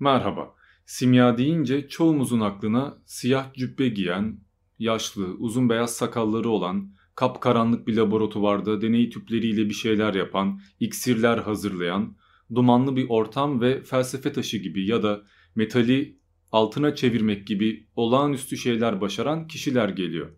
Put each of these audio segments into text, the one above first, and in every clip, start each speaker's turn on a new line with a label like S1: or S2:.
S1: Merhaba. Simya deyince çoğumuzun aklına siyah cübbe giyen, yaşlı, uzun beyaz sakalları olan, kapkaranlık bir laboratuvarda deney tüpleriyle bir şeyler yapan, iksirler hazırlayan, dumanlı bir ortam ve felsefe taşı gibi ya da metali altına çevirmek gibi olağanüstü şeyler başaran kişiler geliyor.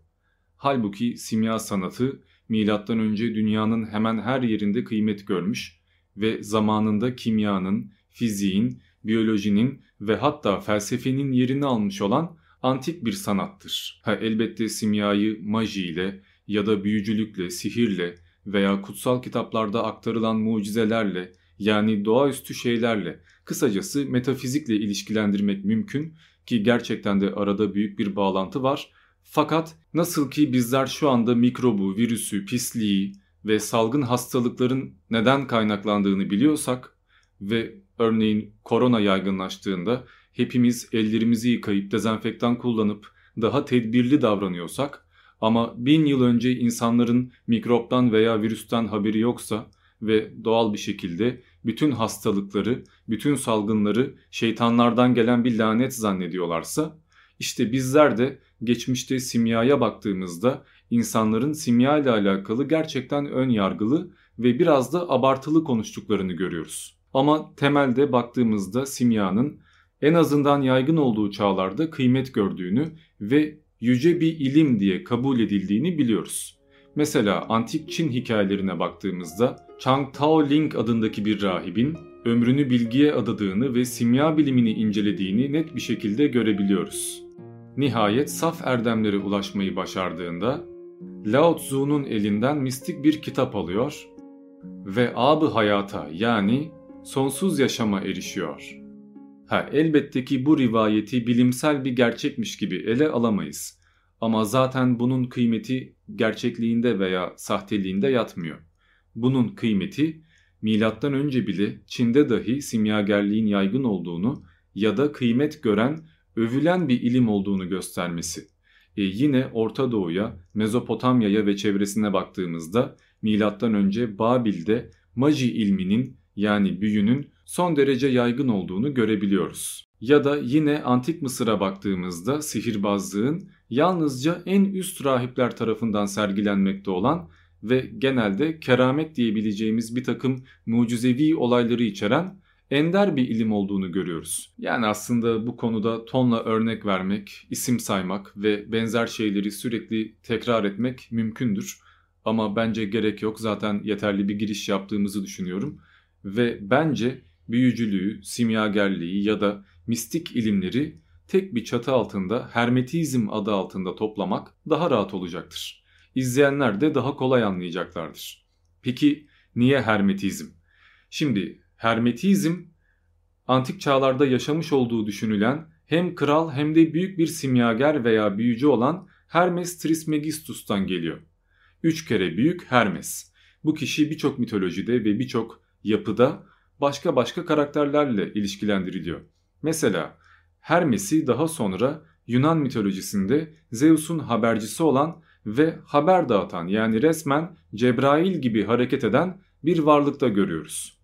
S1: Halbuki simya sanatı milattan önce dünyanın hemen her yerinde kıymet görmüş ve zamanında kimyanın, fiziğin, biyolojinin ve hatta felsefenin yerini almış olan antik bir sanattır. Ha, elbette simyayı majiyle ya da büyücülükle, sihirle veya kutsal kitaplarda aktarılan mucizelerle yani doğaüstü şeylerle, kısacası metafizikle ilişkilendirmek mümkün ki gerçekten de arada büyük bir bağlantı var. Fakat nasıl ki bizler şu anda mikrobu, virüsü, pisliği ve salgın hastalıkların neden kaynaklandığını biliyorsak ve örneğin korona yaygınlaştığında hepimiz ellerimizi yıkayıp dezenfektan kullanıp daha tedbirli davranıyorsak ama bin yıl önce insanların mikroptan veya virüsten haberi yoksa ve doğal bir şekilde bütün hastalıkları, bütün salgınları şeytanlardan gelen bir lanet zannediyorlarsa işte bizler de geçmişte simyaya baktığımızda insanların simya ile alakalı gerçekten ön yargılı ve biraz da abartılı konuştuklarını görüyoruz. Ama temelde baktığımızda simyanın en azından yaygın olduğu çağlarda kıymet gördüğünü ve yüce bir ilim diye kabul edildiğini biliyoruz. Mesela antik Çin hikayelerine baktığımızda Chang Tao Ling adındaki bir rahibin ömrünü bilgiye adadığını ve simya bilimini incelediğini net bir şekilde görebiliyoruz. Nihayet saf erdemlere ulaşmayı başardığında Lao Tzu'nun elinden mistik bir kitap alıyor ve abı hayata yani sonsuz yaşama erişiyor. Ha elbette ki bu rivayeti bilimsel bir gerçekmiş gibi ele alamayız. Ama zaten bunun kıymeti gerçekliğinde veya sahteliğinde yatmıyor. Bunun kıymeti milattan önce bile Çin'de dahi simyagerliğin yaygın olduğunu ya da kıymet gören, övülen bir ilim olduğunu göstermesi. E yine Orta Doğu'ya, Mezopotamya'ya ve çevresine baktığımızda milattan önce Babil'de maji ilminin yani büyünün son derece yaygın olduğunu görebiliyoruz. Ya da yine Antik Mısır'a baktığımızda sihirbazlığın yalnızca en üst rahipler tarafından sergilenmekte olan ve genelde keramet diyebileceğimiz bir takım mucizevi olayları içeren ender bir ilim olduğunu görüyoruz. Yani aslında bu konuda tonla örnek vermek, isim saymak ve benzer şeyleri sürekli tekrar etmek mümkündür. Ama bence gerek yok zaten yeterli bir giriş yaptığımızı düşünüyorum. Ve bence büyücülüğü, simyagerliği ya da mistik ilimleri tek bir çatı altında hermetizm adı altında toplamak daha rahat olacaktır. İzleyenler de daha kolay anlayacaklardır. Peki niye hermetizm? Şimdi hermetizm antik çağlarda yaşamış olduğu düşünülen hem kral hem de büyük bir simyager veya büyücü olan Hermes Trismegistus'tan geliyor. Üç kere büyük Hermes. Bu kişi birçok mitolojide ve birçok yapıda başka başka karakterlerle ilişkilendiriliyor. Mesela Hermes'i daha sonra Yunan mitolojisinde Zeus'un habercisi olan ve haber dağıtan yani resmen Cebrail gibi hareket eden bir varlıkta görüyoruz.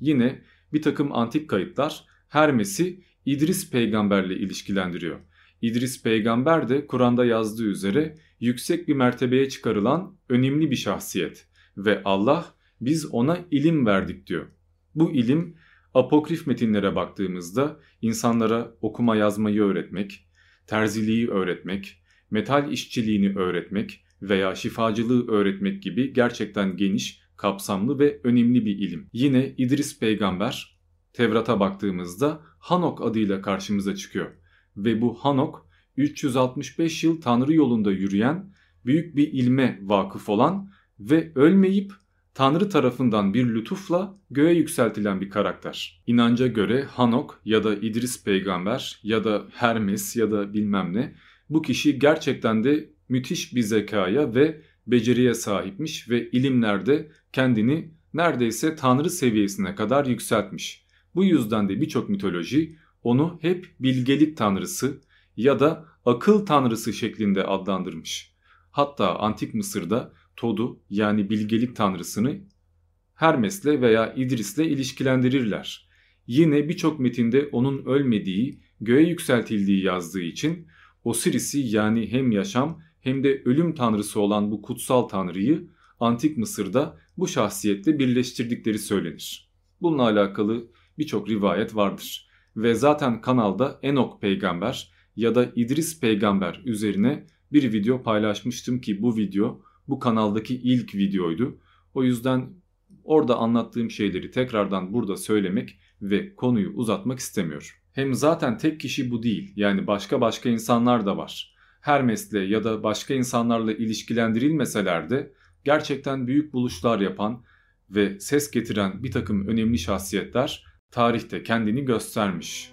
S1: Yine bir takım antik kayıtlar Hermes'i İdris peygamberle ilişkilendiriyor. İdris peygamber de Kur'an'da yazdığı üzere yüksek bir mertebeye çıkarılan önemli bir şahsiyet ve Allah biz ona ilim verdik diyor. Bu ilim apokrif metinlere baktığımızda insanlara okuma yazmayı öğretmek, terziliği öğretmek, metal işçiliğini öğretmek veya şifacılığı öğretmek gibi gerçekten geniş, kapsamlı ve önemli bir ilim. Yine İdris peygamber Tevrat'a baktığımızda Hanok adıyla karşımıza çıkıyor. Ve bu Hanok 365 yıl Tanrı yolunda yürüyen, büyük bir ilme vakıf olan ve ölmeyip Tanrı tarafından bir lütufla göğe yükseltilen bir karakter. İnanca göre Hanok ya da İdris peygamber ya da Hermes ya da bilmem ne bu kişi gerçekten de müthiş bir zekaya ve beceriye sahipmiş ve ilimlerde kendini neredeyse tanrı seviyesine kadar yükseltmiş. Bu yüzden de birçok mitoloji onu hep bilgelik tanrısı ya da akıl tanrısı şeklinde adlandırmış. Hatta antik Mısır'da Tod'u yani bilgelik tanrısını Hermes'le veya İdris'le ilişkilendirirler. yine birçok metinde onun ölmediği, göğe yükseltildiği yazdığı için Osiris'i yani hem yaşam hem de ölüm tanrısı olan bu kutsal tanrıyı Antik Mısır'da bu şahsiyetle birleştirdikleri söylenir. Bununla alakalı birçok rivayet vardır. Ve zaten kanalda Enok peygamber ya da İdris peygamber üzerine bir video paylaşmıştım ki bu video bu kanaldaki ilk videoydu. O yüzden orada anlattığım şeyleri tekrardan burada söylemek ve konuyu uzatmak istemiyorum. Hem zaten tek kişi bu değil. Yani başka başka insanlar da var. Hermes'le ya da başka insanlarla ilişkilendirilmeseler de gerçekten büyük buluşlar yapan ve ses getiren bir takım önemli şahsiyetler tarihte kendini göstermiş.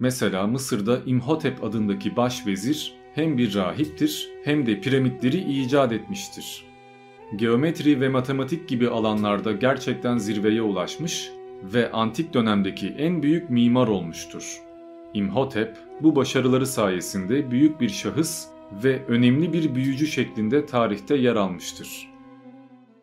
S1: Mesela Mısır'da İmhotep adındaki başvezir hem bir rahiptir hem de piramitleri icat etmiştir. Geometri ve matematik gibi alanlarda gerçekten zirveye ulaşmış ve antik dönemdeki en büyük mimar olmuştur. İmhotep bu başarıları sayesinde büyük bir şahıs ve önemli bir büyücü şeklinde tarihte yer almıştır.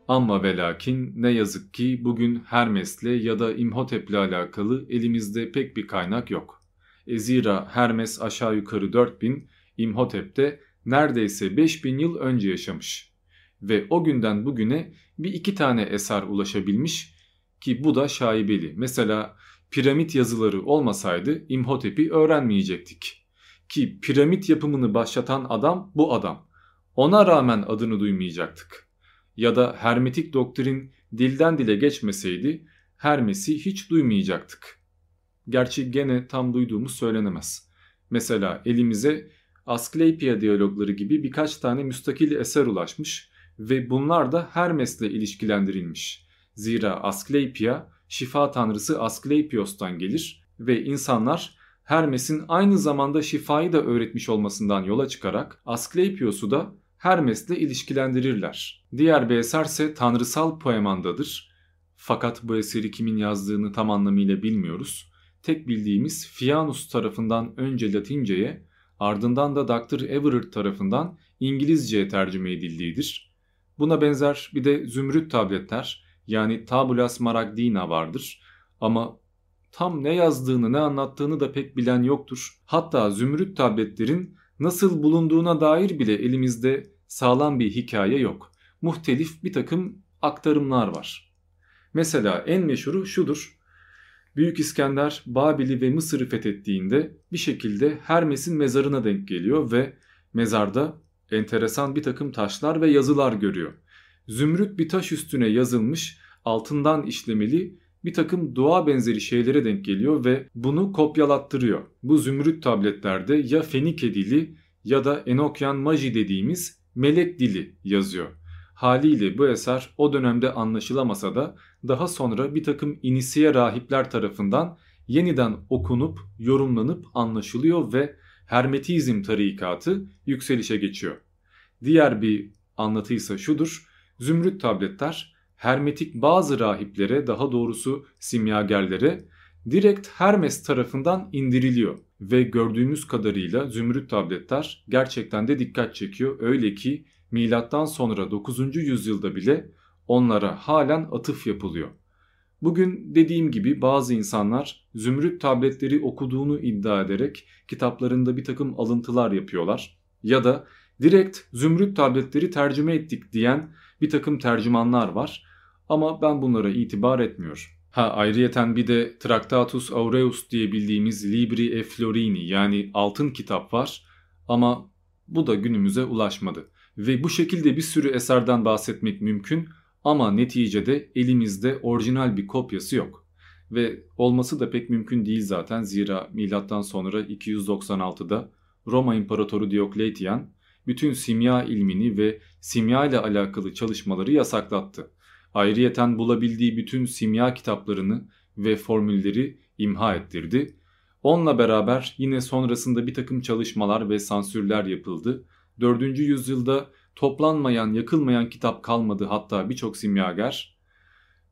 S1: Ama ve lakin ne yazık ki bugün Hermes'le ya da İmhotep'le alakalı elimizde pek bir kaynak yok. E zira Hermes aşağı yukarı 4000, İmhotep de neredeyse 5000 yıl önce yaşamış. Ve o günden bugüne bir iki tane eser ulaşabilmiş ki bu da şaibeli. Mesela piramit yazıları olmasaydı İmhotep'i öğrenmeyecektik. Ki piramit yapımını başlatan adam bu adam. Ona rağmen adını duymayacaktık ya da hermetik doktrin dilden dile geçmeseydi Hermes'i hiç duymayacaktık. Gerçi gene tam duyduğumuz söylenemez. Mesela elimize Asklepia diyalogları gibi birkaç tane müstakil eser ulaşmış ve bunlar da Hermes'le ilişkilendirilmiş. Zira Asklepia şifa tanrısı Asklepios'tan gelir ve insanlar Hermes'in aynı zamanda şifayı da öğretmiş olmasından yola çıkarak Asklepios'u da Hermes'le ilişkilendirirler. Diğer bir eserse tanrısal poemandadır. Fakat bu eseri kimin yazdığını tam anlamıyla bilmiyoruz. Tek bildiğimiz Fianus tarafından önce Latinceye ardından da Dr. Everett tarafından İngilizceye tercüme edildiğidir. Buna benzer bir de zümrüt tabletler yani Tabula Smaragdina vardır. Ama tam ne yazdığını ne anlattığını da pek bilen yoktur. Hatta zümrüt tabletlerin nasıl bulunduğuna dair bile elimizde sağlam bir hikaye yok. Muhtelif bir takım aktarımlar var. Mesela en meşhuru şudur. Büyük İskender Babil'i ve Mısır'ı fethettiğinde bir şekilde Hermes'in mezarına denk geliyor ve mezarda enteresan bir takım taşlar ve yazılar görüyor. Zümrüt bir taş üstüne yazılmış altından işlemeli bir takım dua benzeri şeylere denk geliyor ve bunu kopyalattırıyor. Bu zümrüt tabletlerde ya Fenike dili ya da Enokyan Maji dediğimiz melek dili yazıyor. Haliyle bu eser o dönemde anlaşılamasa da daha sonra bir takım inisiye rahipler tarafından yeniden okunup yorumlanıp anlaşılıyor ve Hermetizm tarikatı yükselişe geçiyor. Diğer bir anlatıysa şudur. Zümrüt tabletler hermetik bazı rahiplere daha doğrusu simyagerlere direkt Hermes tarafından indiriliyor ve gördüğümüz kadarıyla zümrüt tabletler gerçekten de dikkat çekiyor. Öyle ki milattan sonra 9. yüzyılda bile onlara halen atıf yapılıyor. Bugün dediğim gibi bazı insanlar zümrüt tabletleri okuduğunu iddia ederek kitaplarında bir takım alıntılar yapıyorlar. Ya da direkt zümrüt tabletleri tercüme ettik diyen bir takım tercümanlar var. Ama ben bunlara itibar etmiyorum. Ha ayrıyeten bir de Tractatus Aureus diye bildiğimiz Libri e Florini yani altın kitap var ama bu da günümüze ulaşmadı. Ve bu şekilde bir sürü eserden bahsetmek mümkün ama neticede elimizde orijinal bir kopyası yok. Ve olması da pek mümkün değil zaten zira milattan sonra 296'da Roma İmparatoru Diokletian bütün simya ilmini ve simya ile alakalı çalışmaları yasaklattı. Ayrıyeten bulabildiği bütün simya kitaplarını ve formülleri imha ettirdi. Onunla beraber yine sonrasında bir takım çalışmalar ve sansürler yapıldı. 4. yüzyılda toplanmayan, yakılmayan kitap kalmadı hatta birçok simyager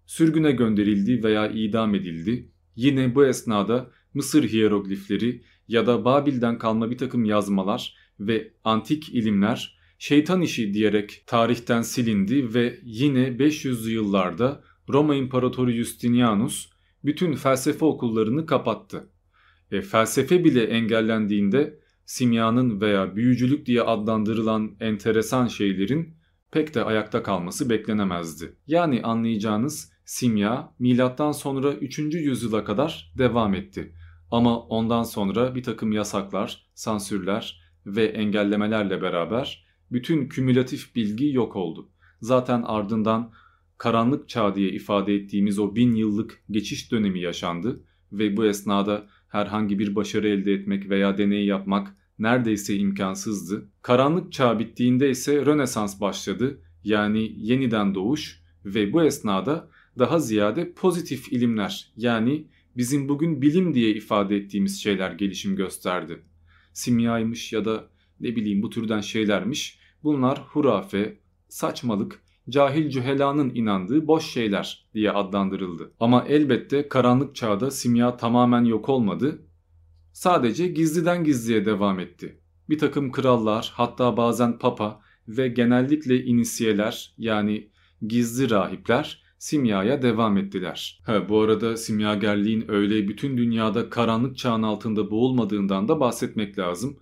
S1: sürgüne gönderildi veya idam edildi. Yine bu esnada Mısır hieroglifleri ya da Babil'den kalma bir takım yazmalar ve antik ilimler şeytan işi diyerek tarihten silindi ve yine 500'lü yıllarda Roma İmparatoru Justinianus bütün felsefe okullarını kapattı. E, felsefe bile engellendiğinde simyanın veya büyücülük diye adlandırılan enteresan şeylerin pek de ayakta kalması beklenemezdi. Yani anlayacağınız simya milattan sonra 3. yüzyıla kadar devam etti. Ama ondan sonra bir takım yasaklar, sansürler ve engellemelerle beraber bütün kümülatif bilgi yok oldu. Zaten ardından karanlık çağ diye ifade ettiğimiz o bin yıllık geçiş dönemi yaşandı ve bu esnada herhangi bir başarı elde etmek veya deney yapmak neredeyse imkansızdı. Karanlık çağ bittiğinde ise Rönesans başladı yani yeniden doğuş ve bu esnada daha ziyade pozitif ilimler yani bizim bugün bilim diye ifade ettiğimiz şeyler gelişim gösterdi. Simyaymış ya da ne bileyim bu türden şeylermiş bunlar hurafe, saçmalık, cahil cühelanın inandığı boş şeyler diye adlandırıldı. Ama elbette karanlık çağda simya tamamen yok olmadı. Sadece gizliden gizliye devam etti. Bir takım krallar hatta bazen papa ve genellikle inisiyeler yani gizli rahipler simyaya devam ettiler. Ha, bu arada simyagerliğin öyle bütün dünyada karanlık çağın altında boğulmadığından da bahsetmek lazım.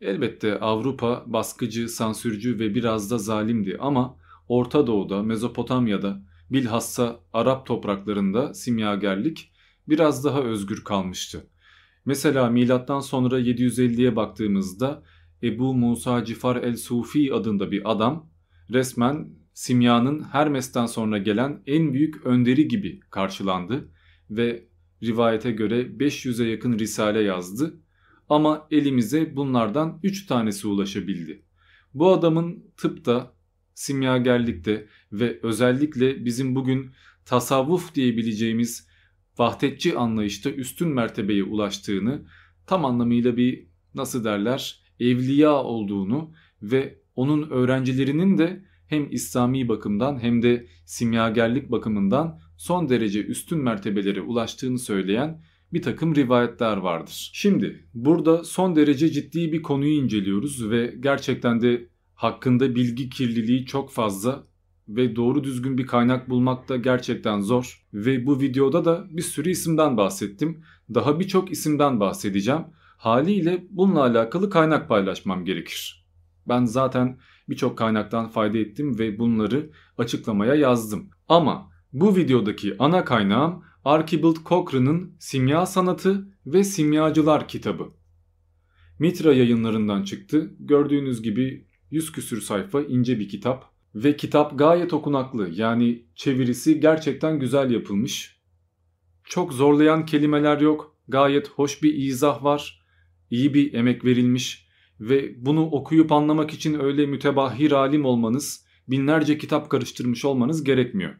S1: Elbette Avrupa baskıcı, sansürcü ve biraz da zalimdi ama Orta Doğu'da, Mezopotamya'da, bilhassa Arap topraklarında simyagerlik biraz daha özgür kalmıştı. Mesela milattan sonra 750'ye baktığımızda Ebu Musa Cifar el-Sufi adında bir adam resmen simyanın Hermes'ten sonra gelen en büyük önderi gibi karşılandı ve rivayete göre 500'e yakın risale yazdı ama elimize bunlardan 3 tanesi ulaşabildi. Bu adamın tıpta, simyagerlikte ve özellikle bizim bugün tasavvuf diyebileceğimiz vahdetçi anlayışta üstün mertebeye ulaştığını tam anlamıyla bir nasıl derler evliya olduğunu ve onun öğrencilerinin de hem İslami bakımdan hem de simyagerlik bakımından son derece üstün mertebelere ulaştığını söyleyen bir takım rivayetler vardır. Şimdi burada son derece ciddi bir konuyu inceliyoruz ve gerçekten de hakkında bilgi kirliliği çok fazla ve doğru düzgün bir kaynak bulmak da gerçekten zor. Ve bu videoda da bir sürü isimden bahsettim. Daha birçok isimden bahsedeceğim. Haliyle bununla alakalı kaynak paylaşmam gerekir. Ben zaten birçok kaynaktan fayda ettim ve bunları açıklamaya yazdım. Ama bu videodaki ana kaynağım Archibald Cochrane'ın Simya Sanatı ve Simyacılar kitabı. Mitra yayınlarından çıktı. Gördüğünüz gibi 100 küsür sayfa ince bir kitap ve kitap gayet okunaklı. Yani çevirisi gerçekten güzel yapılmış. Çok zorlayan kelimeler yok. Gayet hoş bir izah var. İyi bir emek verilmiş ve bunu okuyup anlamak için öyle mütebahhir alim olmanız, binlerce kitap karıştırmış olmanız gerekmiyor.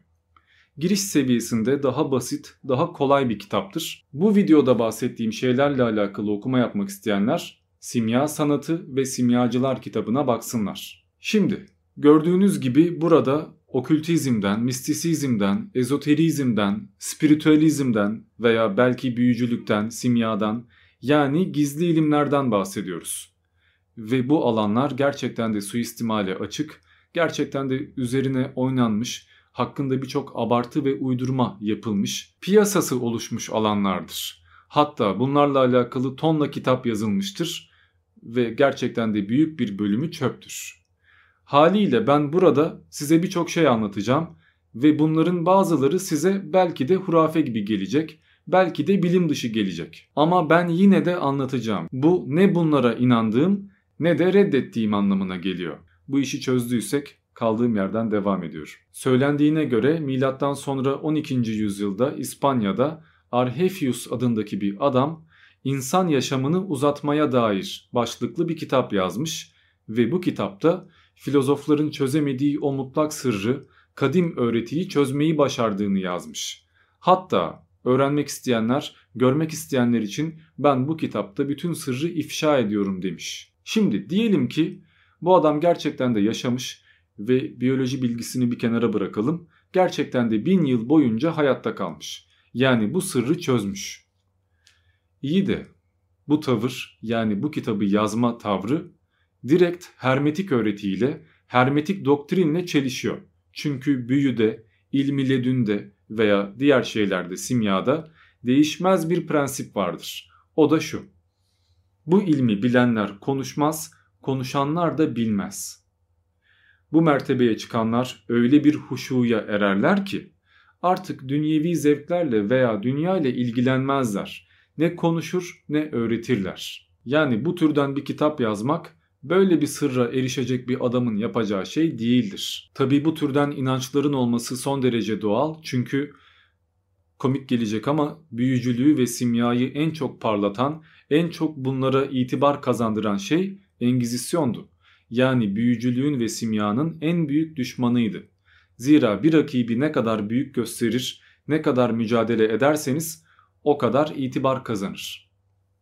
S1: Giriş seviyesinde daha basit, daha kolay bir kitaptır. Bu videoda bahsettiğim şeylerle alakalı okuma yapmak isteyenler Simya Sanatı ve Simyacılar kitabına baksınlar. Şimdi gördüğünüz gibi burada okültizmden, mistisizmden, ezoterizmden, spiritüalizmden veya belki büyücülükten, simyadan yani gizli ilimlerden bahsediyoruz. Ve bu alanlar gerçekten de suistimale açık, gerçekten de üzerine oynanmış, hakkında birçok abartı ve uydurma yapılmış, piyasası oluşmuş alanlardır. Hatta bunlarla alakalı tonla kitap yazılmıştır ve gerçekten de büyük bir bölümü çöptür. Haliyle ben burada size birçok şey anlatacağım ve bunların bazıları size belki de hurafe gibi gelecek, belki de bilim dışı gelecek. Ama ben yine de anlatacağım. Bu ne bunlara inandığım ne de reddettiğim anlamına geliyor. Bu işi çözdüysek kaldığım yerden devam ediyor. Söylendiğine göre milattan sonra 12. yüzyılda İspanya'da Arhefius adındaki bir adam insan yaşamını uzatmaya dair başlıklı bir kitap yazmış ve bu kitapta filozofların çözemediği o mutlak sırrı, kadim öğretiyi çözmeyi başardığını yazmış. Hatta öğrenmek isteyenler, görmek isteyenler için ben bu kitapta bütün sırrı ifşa ediyorum demiş. Şimdi diyelim ki bu adam gerçekten de yaşamış ve biyoloji bilgisini bir kenara bırakalım. Gerçekten de bin yıl boyunca hayatta kalmış. Yani bu sırrı çözmüş. İyi de bu tavır yani bu kitabı yazma tavrı direkt hermetik öğretiyle, hermetik doktrinle çelişiyor. Çünkü büyüde, ilmi ledünde veya diğer şeylerde simyada değişmez bir prensip vardır. O da şu. Bu ilmi bilenler konuşmaz, konuşanlar da bilmez. Bu mertebeye çıkanlar öyle bir huşuya ererler ki artık dünyevi zevklerle veya dünya ile ilgilenmezler. Ne konuşur ne öğretirler. Yani bu türden bir kitap yazmak böyle bir sırra erişecek bir adamın yapacağı şey değildir. Tabi bu türden inançların olması son derece doğal çünkü komik gelecek ama büyücülüğü ve simyayı en çok parlatan, en çok bunlara itibar kazandıran şey Engizisyondu. Yani büyücülüğün ve simyanın en büyük düşmanıydı. Zira bir rakibi ne kadar büyük gösterir, ne kadar mücadele ederseniz o kadar itibar kazanır.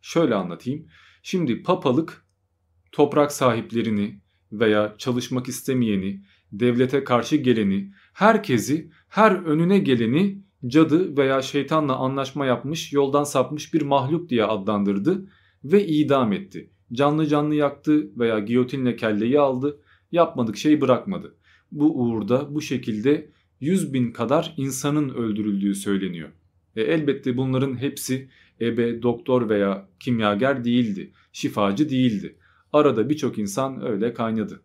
S1: Şöyle anlatayım. Şimdi papalık toprak sahiplerini veya çalışmak istemeyeni, devlete karşı geleni, herkesi, her önüne geleni cadı veya şeytanla anlaşma yapmış, yoldan sapmış bir mahluk diye adlandırdı ve idam etti. Canlı canlı yaktı veya giyotinle kelleyi aldı, yapmadık şey bırakmadı. Bu uğurda bu şekilde 100 bin kadar insanın öldürüldüğü söyleniyor. E elbette bunların hepsi ebe, doktor veya kimyager değildi, şifacı değildi. Arada birçok insan öyle kaynadı.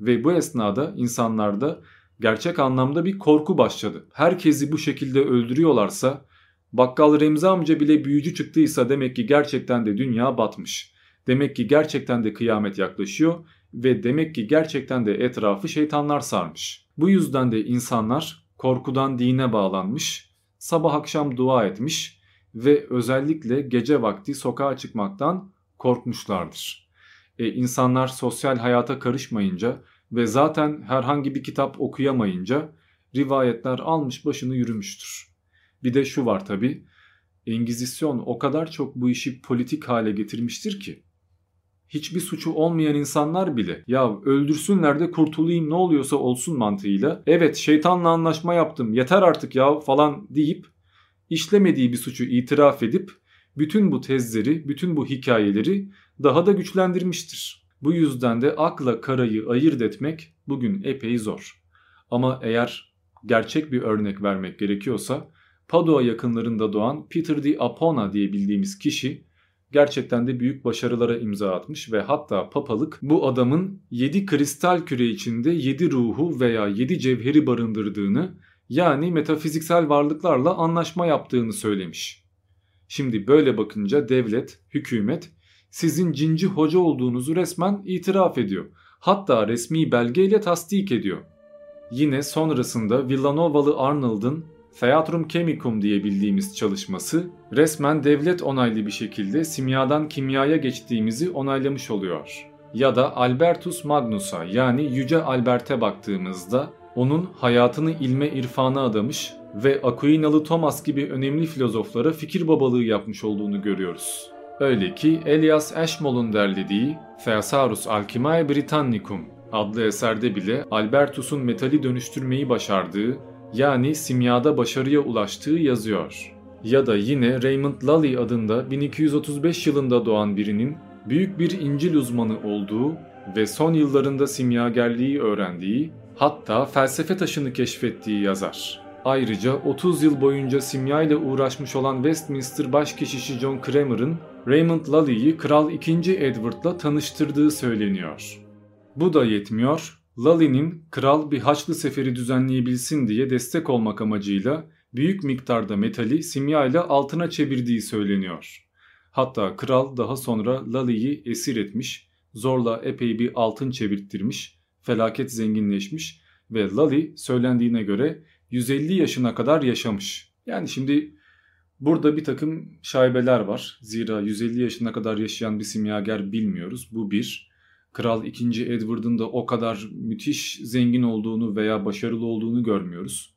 S1: Ve bu esnada insanlarda gerçek anlamda bir korku başladı. Herkesi bu şekilde öldürüyorlarsa bakkal Remzi amca bile büyücü çıktıysa demek ki gerçekten de dünya batmış. Demek ki gerçekten de kıyamet yaklaşıyor ve demek ki gerçekten de etrafı şeytanlar sarmış. Bu yüzden de insanlar korkudan dine bağlanmış, sabah akşam dua etmiş ve özellikle gece vakti sokağa çıkmaktan korkmuşlardır. E, insanlar sosyal hayata karışmayınca ve zaten herhangi bir kitap okuyamayınca rivayetler almış başını yürümüştür. Bir de şu var tabi, Engizisyon o kadar çok bu işi politik hale getirmiştir ki hiçbir suçu olmayan insanlar bile ya öldürsünler de kurtulayım ne oluyorsa olsun mantığıyla evet şeytanla anlaşma yaptım yeter artık ya falan deyip işlemediği bir suçu itiraf edip bütün bu tezleri, bütün bu hikayeleri daha da güçlendirmiştir. Bu yüzden de akla karayı ayırt etmek bugün epey zor. Ama eğer gerçek bir örnek vermek gerekiyorsa Padua yakınlarında doğan Peter di Apona diye bildiğimiz kişi gerçekten de büyük başarılara imza atmış ve hatta papalık bu adamın 7 kristal küre içinde 7 ruhu veya 7 cevheri barındırdığını yani metafiziksel varlıklarla anlaşma yaptığını söylemiş. Şimdi böyle bakınca devlet, hükümet sizin cinci hoca olduğunuzu resmen itiraf ediyor. Hatta resmi belgeyle tasdik ediyor. Yine sonrasında Villanovalı Arnold'un Theatrum Chemicum diye bildiğimiz çalışması resmen devlet onaylı bir şekilde simyadan kimyaya geçtiğimizi onaylamış oluyor. Ya da Albertus Magnus'a yani Yüce Albert'e baktığımızda onun hayatını ilme irfana adamış ve Aquinalı Thomas gibi önemli filozoflara fikir babalığı yapmış olduğunu görüyoruz. Öyle ki Elias Ashmole'un derlediği Thesaurus Alchimae Britannicum adlı eserde bile Albertus'un metali dönüştürmeyi başardığı yani simyada başarıya ulaştığı yazıyor. Ya da yine Raymond Lully adında 1235 yılında doğan birinin büyük bir İncil uzmanı olduğu ve son yıllarında simyagerliği öğrendiği hatta felsefe taşını keşfettiği yazar. Ayrıca 30 yıl boyunca simya ile uğraşmış olan Westminster başkeşişi John Cramer'ın Raymond Lully'yi Kral 2. Edward'la tanıştırdığı söyleniyor. Bu da yetmiyor. Lully'nin kral bir haçlı seferi düzenleyebilsin diye destek olmak amacıyla büyük miktarda metali simya ile altına çevirdiği söyleniyor. Hatta kral daha sonra Lully'yi esir etmiş, zorla epey bir altın çevirttirmiş, felaket zenginleşmiş ve Lully söylendiğine göre 150 yaşına kadar yaşamış. Yani şimdi burada bir takım şaibeler var. Zira 150 yaşına kadar yaşayan bir simyager bilmiyoruz. Bu bir. Kral 2. Edward'ın da o kadar müthiş zengin olduğunu veya başarılı olduğunu görmüyoruz.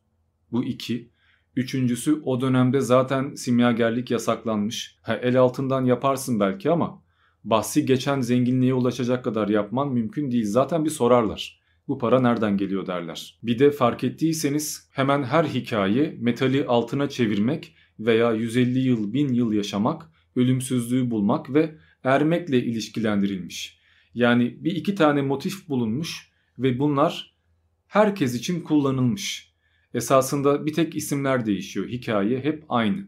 S1: Bu iki. Üçüncüsü o dönemde zaten simyagerlik yasaklanmış. Ha, el altından yaparsın belki ama bahsi geçen zenginliğe ulaşacak kadar yapman mümkün değil. Zaten bir sorarlar. Bu para nereden geliyor derler. Bir de fark ettiyseniz hemen her hikaye metali altına çevirmek veya 150 yıl 1000 yıl yaşamak, ölümsüzlüğü bulmak ve ermekle ilişkilendirilmiş. Yani bir iki tane motif bulunmuş ve bunlar herkes için kullanılmış. Esasında bir tek isimler değişiyor. Hikaye hep aynı.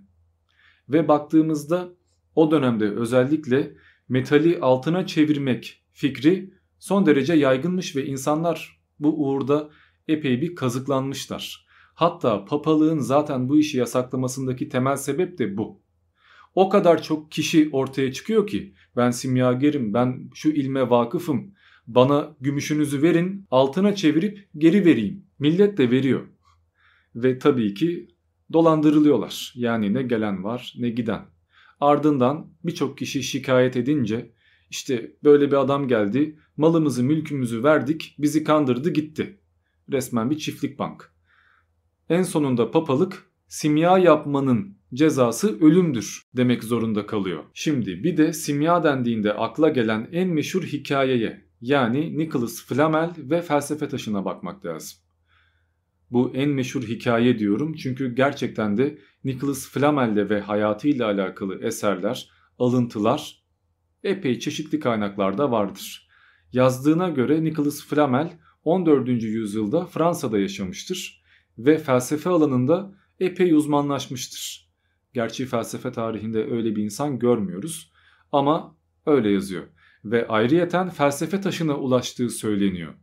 S1: Ve baktığımızda o dönemde özellikle metali altına çevirmek fikri son derece yaygınmış ve insanlar bu uğurda epey bir kazıklanmışlar. Hatta papalığın zaten bu işi yasaklamasındaki temel sebep de bu. O kadar çok kişi ortaya çıkıyor ki ben simyagerim, ben şu ilme vakıfım, bana gümüşünüzü verin, altına çevirip geri vereyim. Millet de veriyor. Ve tabii ki dolandırılıyorlar. Yani ne gelen var ne giden. Ardından birçok kişi şikayet edince işte böyle bir adam geldi, malımızı mülkümüzü verdik, bizi kandırdı gitti. Resmen bir çiftlik bank. En sonunda papalık simya yapmanın cezası ölümdür demek zorunda kalıyor. Şimdi bir de simya dendiğinde akla gelen en meşhur hikayeye yani Nicholas Flamel ve felsefe taşına bakmak lazım. Bu en meşhur hikaye diyorum çünkü gerçekten de Nicholas Flamel'le ve hayatıyla alakalı eserler, alıntılar epey çeşitli kaynaklarda vardır. Yazdığına göre Nicholas Flamel 14. yüzyılda Fransa'da yaşamıştır ve felsefe alanında epey uzmanlaşmıştır. Gerçi felsefe tarihinde öyle bir insan görmüyoruz ama öyle yazıyor. Ve ayrıyeten felsefe taşına ulaştığı söyleniyor.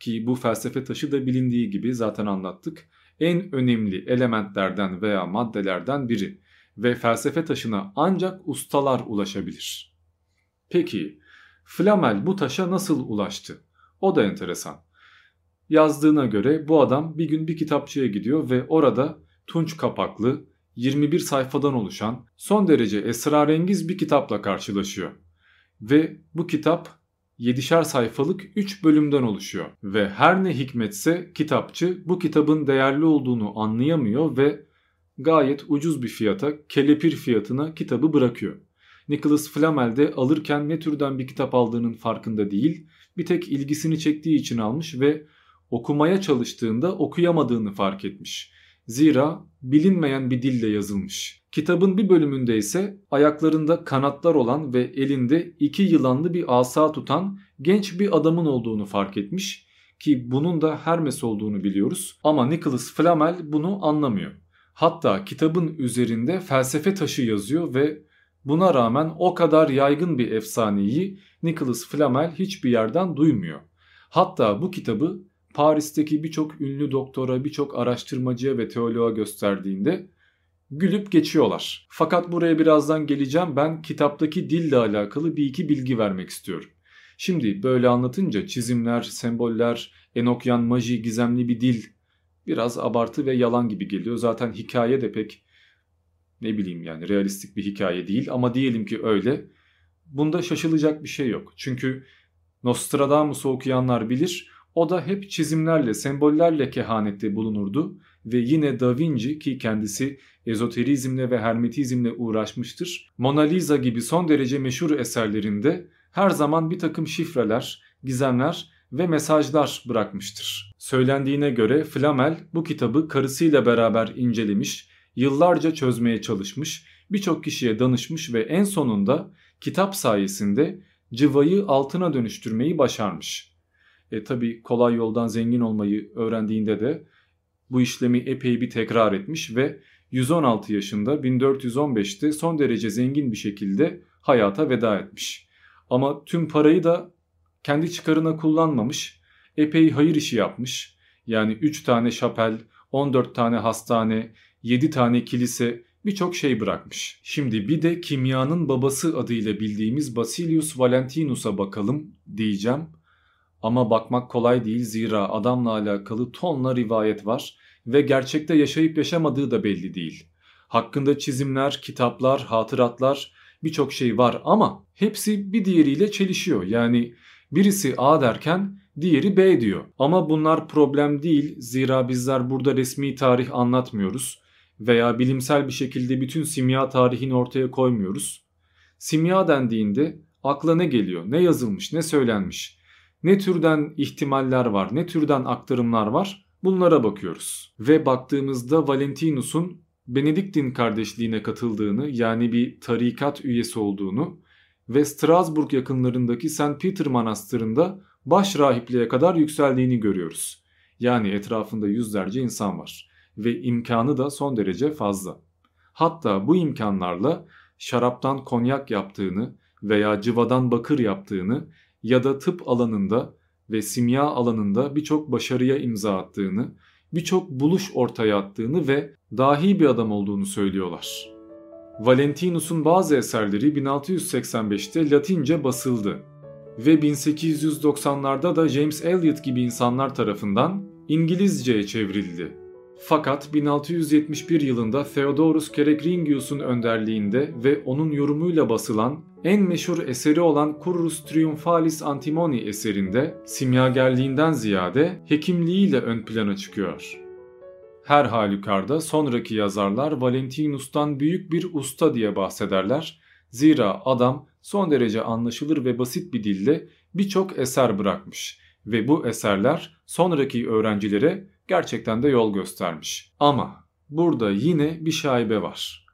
S1: Ki bu felsefe taşı da bilindiği gibi zaten anlattık. En önemli elementlerden veya maddelerden biri ve felsefe taşına ancak ustalar ulaşabilir. Peki Flamel bu taşa nasıl ulaştı? O da enteresan. Yazdığına göre bu adam bir gün bir kitapçıya gidiyor ve orada tunç kapaklı 21 sayfadan oluşan son derece esrarengiz bir kitapla karşılaşıyor. Ve bu kitap 7'şer sayfalık 3 bölümden oluşuyor. Ve her ne hikmetse kitapçı bu kitabın değerli olduğunu anlayamıyor ve gayet ucuz bir fiyata, kelepir fiyatına kitabı bırakıyor. Nicholas Flamel de alırken ne türden bir kitap aldığının farkında değil, bir tek ilgisini çektiği için almış ve okumaya çalıştığında okuyamadığını fark etmiş. Zira bilinmeyen bir dille yazılmış. Kitabın bir bölümünde ise ayaklarında kanatlar olan ve elinde iki yılanlı bir asa tutan genç bir adamın olduğunu fark etmiş ki bunun da Hermes olduğunu biliyoruz ama Nicholas Flamel bunu anlamıyor. Hatta kitabın üzerinde felsefe taşı yazıyor ve buna rağmen o kadar yaygın bir efsaneyi Nicholas Flamel hiçbir yerden duymuyor. Hatta bu kitabı Paris'teki birçok ünlü doktora, birçok araştırmacıya ve teoloğa gösterdiğinde gülüp geçiyorlar. Fakat buraya birazdan geleceğim. Ben kitaptaki dille alakalı bir iki bilgi vermek istiyorum. Şimdi böyle anlatınca çizimler, semboller, Enokyan maji, gizemli bir dil biraz abartı ve yalan gibi geliyor. Zaten hikaye de pek ne bileyim yani realistik bir hikaye değil ama diyelim ki öyle. Bunda şaşılacak bir şey yok. Çünkü Nostradamus'u okuyanlar bilir o da hep çizimlerle, sembollerle kehanette bulunurdu ve yine Da Vinci ki kendisi ezoterizmle ve hermetizmle uğraşmıştır. Mona Lisa gibi son derece meşhur eserlerinde her zaman bir takım şifreler, gizemler ve mesajlar bırakmıştır. Söylendiğine göre Flamel bu kitabı karısıyla beraber incelemiş, yıllarca çözmeye çalışmış, birçok kişiye danışmış ve en sonunda kitap sayesinde cıvayı altına dönüştürmeyi başarmış. E, tabii kolay yoldan zengin olmayı öğrendiğinde de bu işlemi epey bir tekrar etmiş ve 116 yaşında 1415'te son derece zengin bir şekilde hayata veda etmiş. Ama tüm parayı da kendi çıkarına kullanmamış. Epey hayır işi yapmış. Yani 3 tane şapel, 14 tane hastane, 7 tane kilise birçok şey bırakmış. Şimdi bir de kimyanın babası adıyla bildiğimiz Basilius Valentinus'a bakalım diyeceğim. Ama bakmak kolay değil zira adamla alakalı tonla rivayet var ve gerçekte yaşayıp yaşamadığı da belli değil. Hakkında çizimler, kitaplar, hatıratlar birçok şey var ama hepsi bir diğeriyle çelişiyor. Yani birisi A derken diğeri B diyor. Ama bunlar problem değil zira bizler burada resmi tarih anlatmıyoruz veya bilimsel bir şekilde bütün simya tarihini ortaya koymuyoruz. Simya dendiğinde akla ne geliyor, ne yazılmış, ne söylenmiş ne türden ihtimaller var, ne türden aktarımlar var bunlara bakıyoruz. Ve baktığımızda Valentinus'un Benediktin kardeşliğine katıldığını yani bir tarikat üyesi olduğunu ve Strasbourg yakınlarındaki St. Peter Manastırı'nda baş rahipliğe kadar yükseldiğini görüyoruz. Yani etrafında yüzlerce insan var. Ve imkanı da son derece fazla. Hatta bu imkanlarla şaraptan konyak yaptığını veya cıvadan bakır yaptığını ya da tıp alanında ve simya alanında birçok başarıya imza attığını, birçok buluş ortaya attığını ve dahi bir adam olduğunu söylüyorlar. Valentinus'un bazı eserleri 1685'te Latince basıldı ve 1890'larda da James Eliot gibi insanlar tarafından İngilizceye çevrildi. Fakat 1671 yılında Theodorus Kerekringius'un önderliğinde ve onun yorumuyla basılan en meşhur eseri olan Currus Triumphalis Antimoni eserinde simyagerliğinden ziyade hekimliğiyle ön plana çıkıyor. Her halükarda sonraki yazarlar Valentinus'tan büyük bir usta diye bahsederler. Zira adam son derece anlaşılır ve basit bir dille birçok eser bırakmış ve bu eserler sonraki öğrencilere gerçekten de yol göstermiş. Ama burada yine bir şaibe var.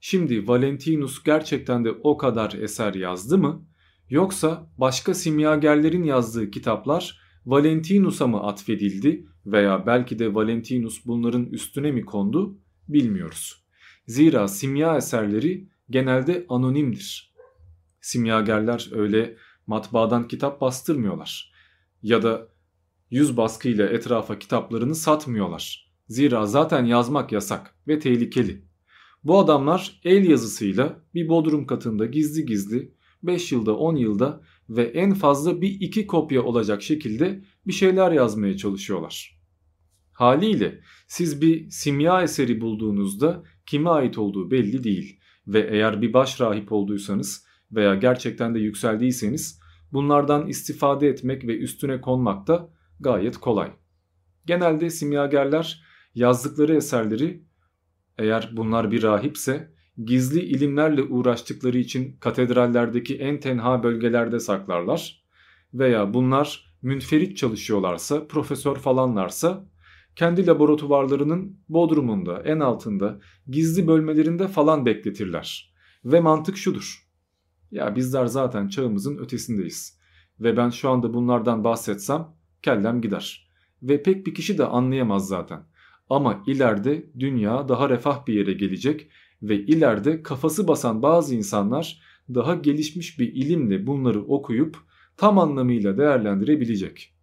S1: Şimdi Valentinus gerçekten de o kadar eser yazdı mı? Yoksa başka simyagerlerin yazdığı kitaplar Valentinus'a mı atfedildi veya belki de Valentinus bunların üstüne mi kondu bilmiyoruz. Zira simya eserleri genelde anonimdir. Simyagerler öyle matbaadan kitap bastırmıyorlar. Ya da yüz baskıyla etrafa kitaplarını satmıyorlar. Zira zaten yazmak yasak ve tehlikeli. Bu adamlar el yazısıyla bir bodrum katında gizli gizli 5 yılda 10 yılda ve en fazla bir iki kopya olacak şekilde bir şeyler yazmaya çalışıyorlar. Haliyle siz bir simya eseri bulduğunuzda kime ait olduğu belli değil ve eğer bir baş rahip olduysanız veya gerçekten de yükseldiyseniz bunlardan istifade etmek ve üstüne konmak da gayet kolay. Genelde simyagerler yazdıkları eserleri eğer bunlar bir rahipse gizli ilimlerle uğraştıkları için katedrallerdeki en tenha bölgelerde saklarlar veya bunlar münferit çalışıyorlarsa, profesör falanlarsa kendi laboratuvarlarının bodrumunda, en altında, gizli bölmelerinde falan bekletirler. Ve mantık şudur. Ya bizler zaten çağımızın ötesindeyiz. Ve ben şu anda bunlardan bahsetsem kellem gider. Ve pek bir kişi de anlayamaz zaten. Ama ileride dünya daha refah bir yere gelecek ve ileride kafası basan bazı insanlar daha gelişmiş bir ilimle bunları okuyup tam anlamıyla değerlendirebilecek.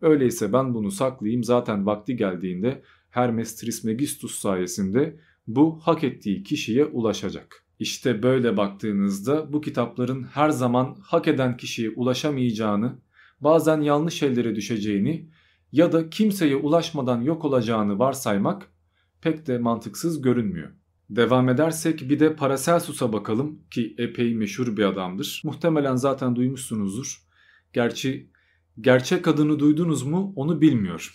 S1: Öyleyse ben bunu saklayayım zaten vakti geldiğinde Hermes Trismegistus sayesinde bu hak ettiği kişiye ulaşacak. İşte böyle baktığınızda bu kitapların her zaman hak eden kişiye ulaşamayacağını, bazen yanlış şeylere düşeceğini ya da kimseye ulaşmadan yok olacağını varsaymak pek de mantıksız görünmüyor. Devam edersek bir de Paracelsus'a bakalım ki epey meşhur bir adamdır. Muhtemelen zaten duymuşsunuzdur. Gerçi gerçek adını duydunuz mu onu bilmiyorum.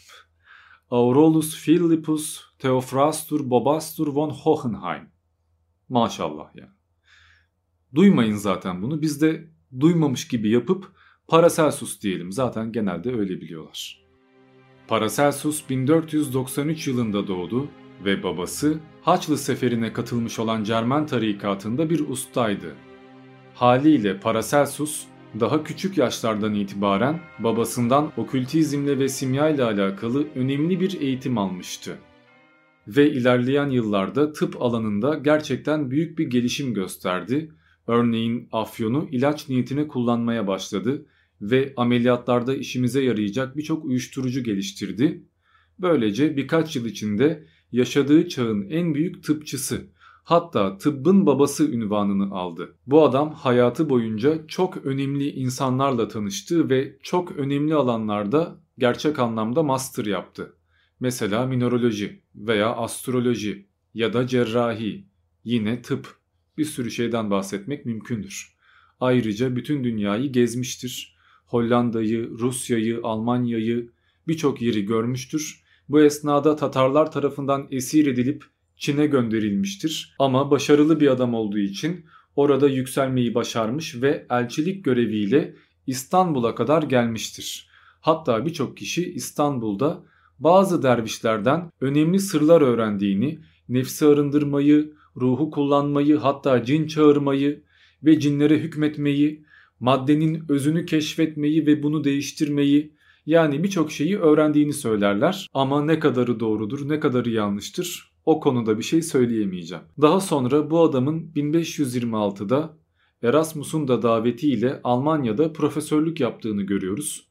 S1: Aurolus Philippus Theophrastur Bobastur von Hohenheim. Maşallah ya. Duymayın zaten bunu. Biz de duymamış gibi yapıp Paracelsus diyelim. Zaten genelde öyle biliyorlar. Paracelsus 1493 yılında doğdu ve babası Haçlı seferine katılmış olan Cermen tarikatında bir ustaydı. Haliyle Paracelsus daha küçük yaşlardan itibaren babasından okültizmle ve simya ile alakalı önemli bir eğitim almıştı. Ve ilerleyen yıllarda tıp alanında gerçekten büyük bir gelişim gösterdi. Örneğin afyonu ilaç niyetine kullanmaya başladı ve ameliyatlarda işimize yarayacak birçok uyuşturucu geliştirdi. Böylece birkaç yıl içinde yaşadığı çağın en büyük tıpçısı hatta tıbbın babası ünvanını aldı. Bu adam hayatı boyunca çok önemli insanlarla tanıştı ve çok önemli alanlarda gerçek anlamda master yaptı. Mesela mineraloji veya astroloji ya da cerrahi, yine tıp bir sürü şeyden bahsetmek mümkündür. Ayrıca bütün dünyayı gezmiştir. Hollanda'yı, Rusya'yı, Almanya'yı birçok yeri görmüştür. Bu esnada Tatarlar tarafından esir edilip Çin'e gönderilmiştir. Ama başarılı bir adam olduğu için orada yükselmeyi başarmış ve elçilik göreviyle İstanbul'a kadar gelmiştir. Hatta birçok kişi İstanbul'da bazı dervişlerden önemli sırlar öğrendiğini, nefsi arındırmayı, ruhu kullanmayı hatta cin çağırmayı ve cinlere hükmetmeyi, maddenin özünü keşfetmeyi ve bunu değiştirmeyi Yani birçok şeyi öğrendiğini söylerler ama ne kadarı doğrudur ne kadarı yanlıştır o konuda bir şey söyleyemeyeceğim. Daha sonra bu adamın 1526'da Erasmus'un da davetiyle Almanya'da profesörlük yaptığını görüyoruz.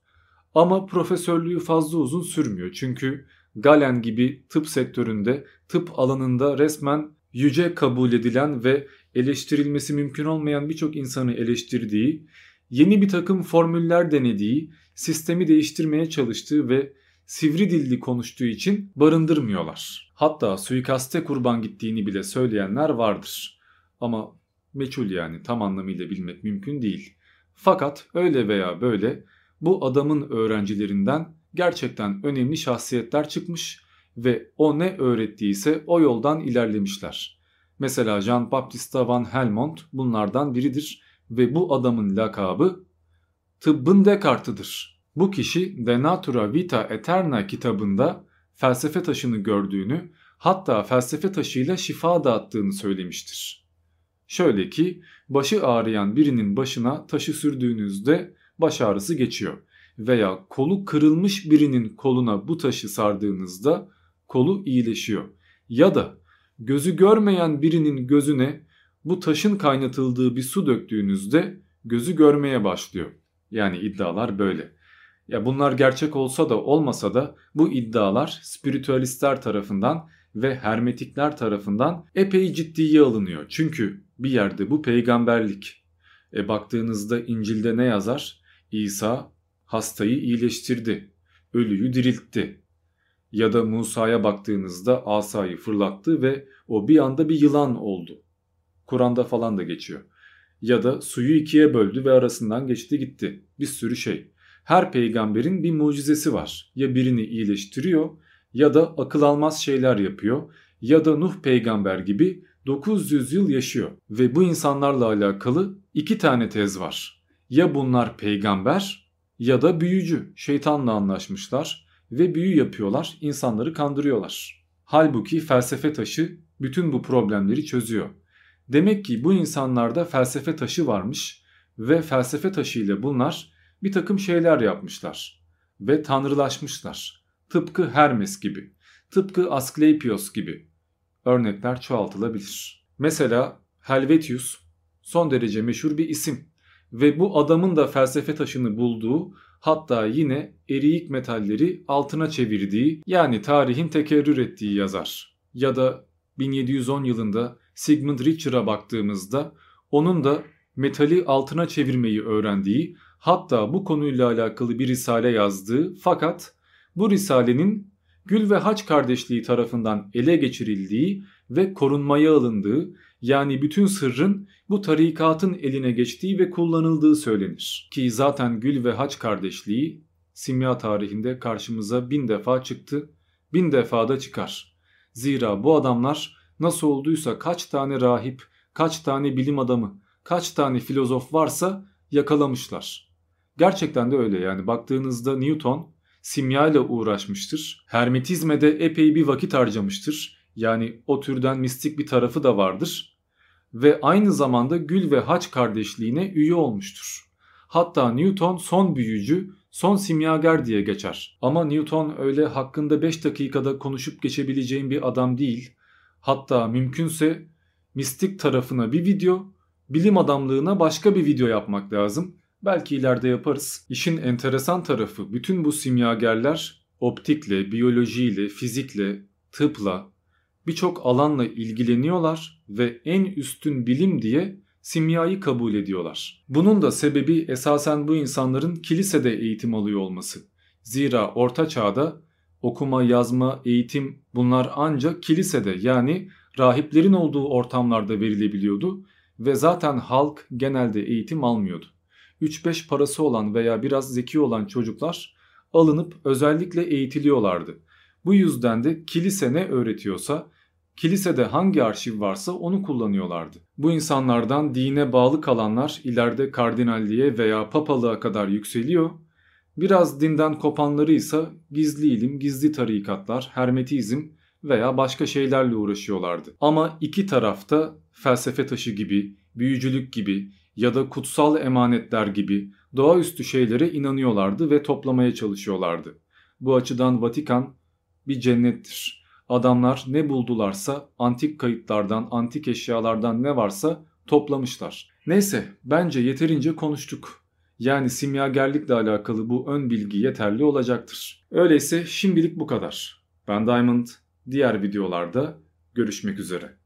S1: Ama profesörlüğü fazla uzun sürmüyor çünkü Galen gibi tıp sektöründe, tıp alanında resmen yüce kabul edilen ve eleştirilmesi mümkün olmayan birçok insanı eleştirdiği, yeni bir takım formüller denediği, sistemi değiştirmeye çalıştığı ve sivri dilli konuştuğu için barındırmıyorlar. Hatta suikaste kurban gittiğini bile söyleyenler vardır. Ama meçhul yani tam anlamıyla bilmek mümkün değil. Fakat öyle veya böyle bu adamın öğrencilerinden gerçekten önemli şahsiyetler çıkmış ve o ne öğrettiyse o yoldan ilerlemişler. Mesela Jean Baptista van Helmont bunlardan biridir ve bu adamın lakabı tıbbın Descartes'ıdır. Bu kişi De Natura Vita Eterna kitabında felsefe taşını gördüğünü hatta felsefe taşıyla şifa dağıttığını söylemiştir. Şöyle ki başı ağrıyan birinin başına taşı sürdüğünüzde baş ağrısı geçiyor veya kolu kırılmış birinin koluna bu taşı sardığınızda kolu iyileşiyor. Ya da gözü görmeyen birinin gözüne bu taşın kaynatıldığı bir su döktüğünüzde gözü görmeye başlıyor. Yani iddialar böyle. Ya bunlar gerçek olsa da olmasa da bu iddialar spiritüalistler tarafından ve hermetikler tarafından epey ciddiye alınıyor. Çünkü bir yerde bu peygamberlik. E baktığınızda İncil'de ne yazar? İsa hastayı iyileştirdi, ölüyü diriltti. Ya da Musa'ya baktığınızda asayı fırlattı ve o bir anda bir yılan oldu. Kur'an'da falan da geçiyor. Ya da suyu ikiye böldü ve arasından geçti gitti. Bir sürü şey. Her peygamberin bir mucizesi var. Ya birini iyileştiriyor ya da akıl almaz şeyler yapıyor ya da Nuh peygamber gibi 900 yıl yaşıyor. Ve bu insanlarla alakalı iki tane tez var. Ya bunlar peygamber ya da büyücü. Şeytanla anlaşmışlar ve büyü yapıyorlar, insanları kandırıyorlar. Halbuki felsefe taşı bütün bu problemleri çözüyor. Demek ki bu insanlarda felsefe taşı varmış ve felsefe taşı ile bunlar bir takım şeyler yapmışlar ve tanrılaşmışlar. Tıpkı Hermes gibi, tıpkı Asklepios gibi. Örnekler çoğaltılabilir. Mesela Helvetius son derece meşhur bir isim ve bu adamın da felsefe taşını bulduğu hatta yine eriyik metalleri altına çevirdiği yani tarihin tekerrür ettiği yazar. Ya da 1710 yılında Sigmund Richer'a baktığımızda onun da metali altına çevirmeyi öğrendiği hatta bu konuyla alakalı bir risale yazdığı fakat bu risalenin Gül ve Haç kardeşliği tarafından ele geçirildiği ve korunmaya alındığı yani bütün sırrın bu tarikatın eline geçtiği ve kullanıldığı söylenir. Ki zaten Gül ve Haç kardeşliği simya tarihinde karşımıza bin defa çıktı, bin defa da çıkar. Zira bu adamlar nasıl olduysa kaç tane rahip, kaç tane bilim adamı, kaç tane filozof varsa yakalamışlar. Gerçekten de öyle yani baktığınızda Newton simya ile uğraşmıştır. Hermetizme de epey bir vakit harcamıştır. Yani o türden mistik bir tarafı da vardır. Ve aynı zamanda Gül ve Haç kardeşliğine üye olmuştur. Hatta Newton son büyücü, son simyager diye geçer. Ama Newton öyle hakkında 5 dakikada konuşup geçebileceğim bir adam değil. Hatta mümkünse mistik tarafına bir video, bilim adamlığına başka bir video yapmak lazım. Belki ileride yaparız. İşin enteresan tarafı bütün bu simyagerler optikle, biyolojiyle, fizikle, tıpla birçok alanla ilgileniyorlar ve en üstün bilim diye simyayı kabul ediyorlar. Bunun da sebebi esasen bu insanların kilisede eğitim alıyor olması. Zira orta çağda okuma, yazma, eğitim bunlar ancak kilisede yani rahiplerin olduğu ortamlarda verilebiliyordu ve zaten halk genelde eğitim almıyordu. 3-5 parası olan veya biraz zeki olan çocuklar alınıp özellikle eğitiliyorlardı. Bu yüzden de kilise ne öğretiyorsa kilisede hangi arşiv varsa onu kullanıyorlardı. Bu insanlardan dine bağlı kalanlar ileride kardinalliğe veya papalığa kadar yükseliyor. Biraz dinden kopanları ise gizli ilim, gizli tarikatlar, hermetizm veya başka şeylerle uğraşıyorlardı. Ama iki tarafta felsefe taşı gibi, büyücülük gibi, ya da kutsal emanetler gibi doğaüstü şeylere inanıyorlardı ve toplamaya çalışıyorlardı. Bu açıdan Vatikan bir cennettir. Adamlar ne buldularsa antik kayıtlardan, antik eşyalardan ne varsa toplamışlar. Neyse bence yeterince konuştuk. Yani simyagerlikle alakalı bu ön bilgi yeterli olacaktır. Öyleyse şimdilik bu kadar. Ben Diamond. Diğer videolarda görüşmek üzere.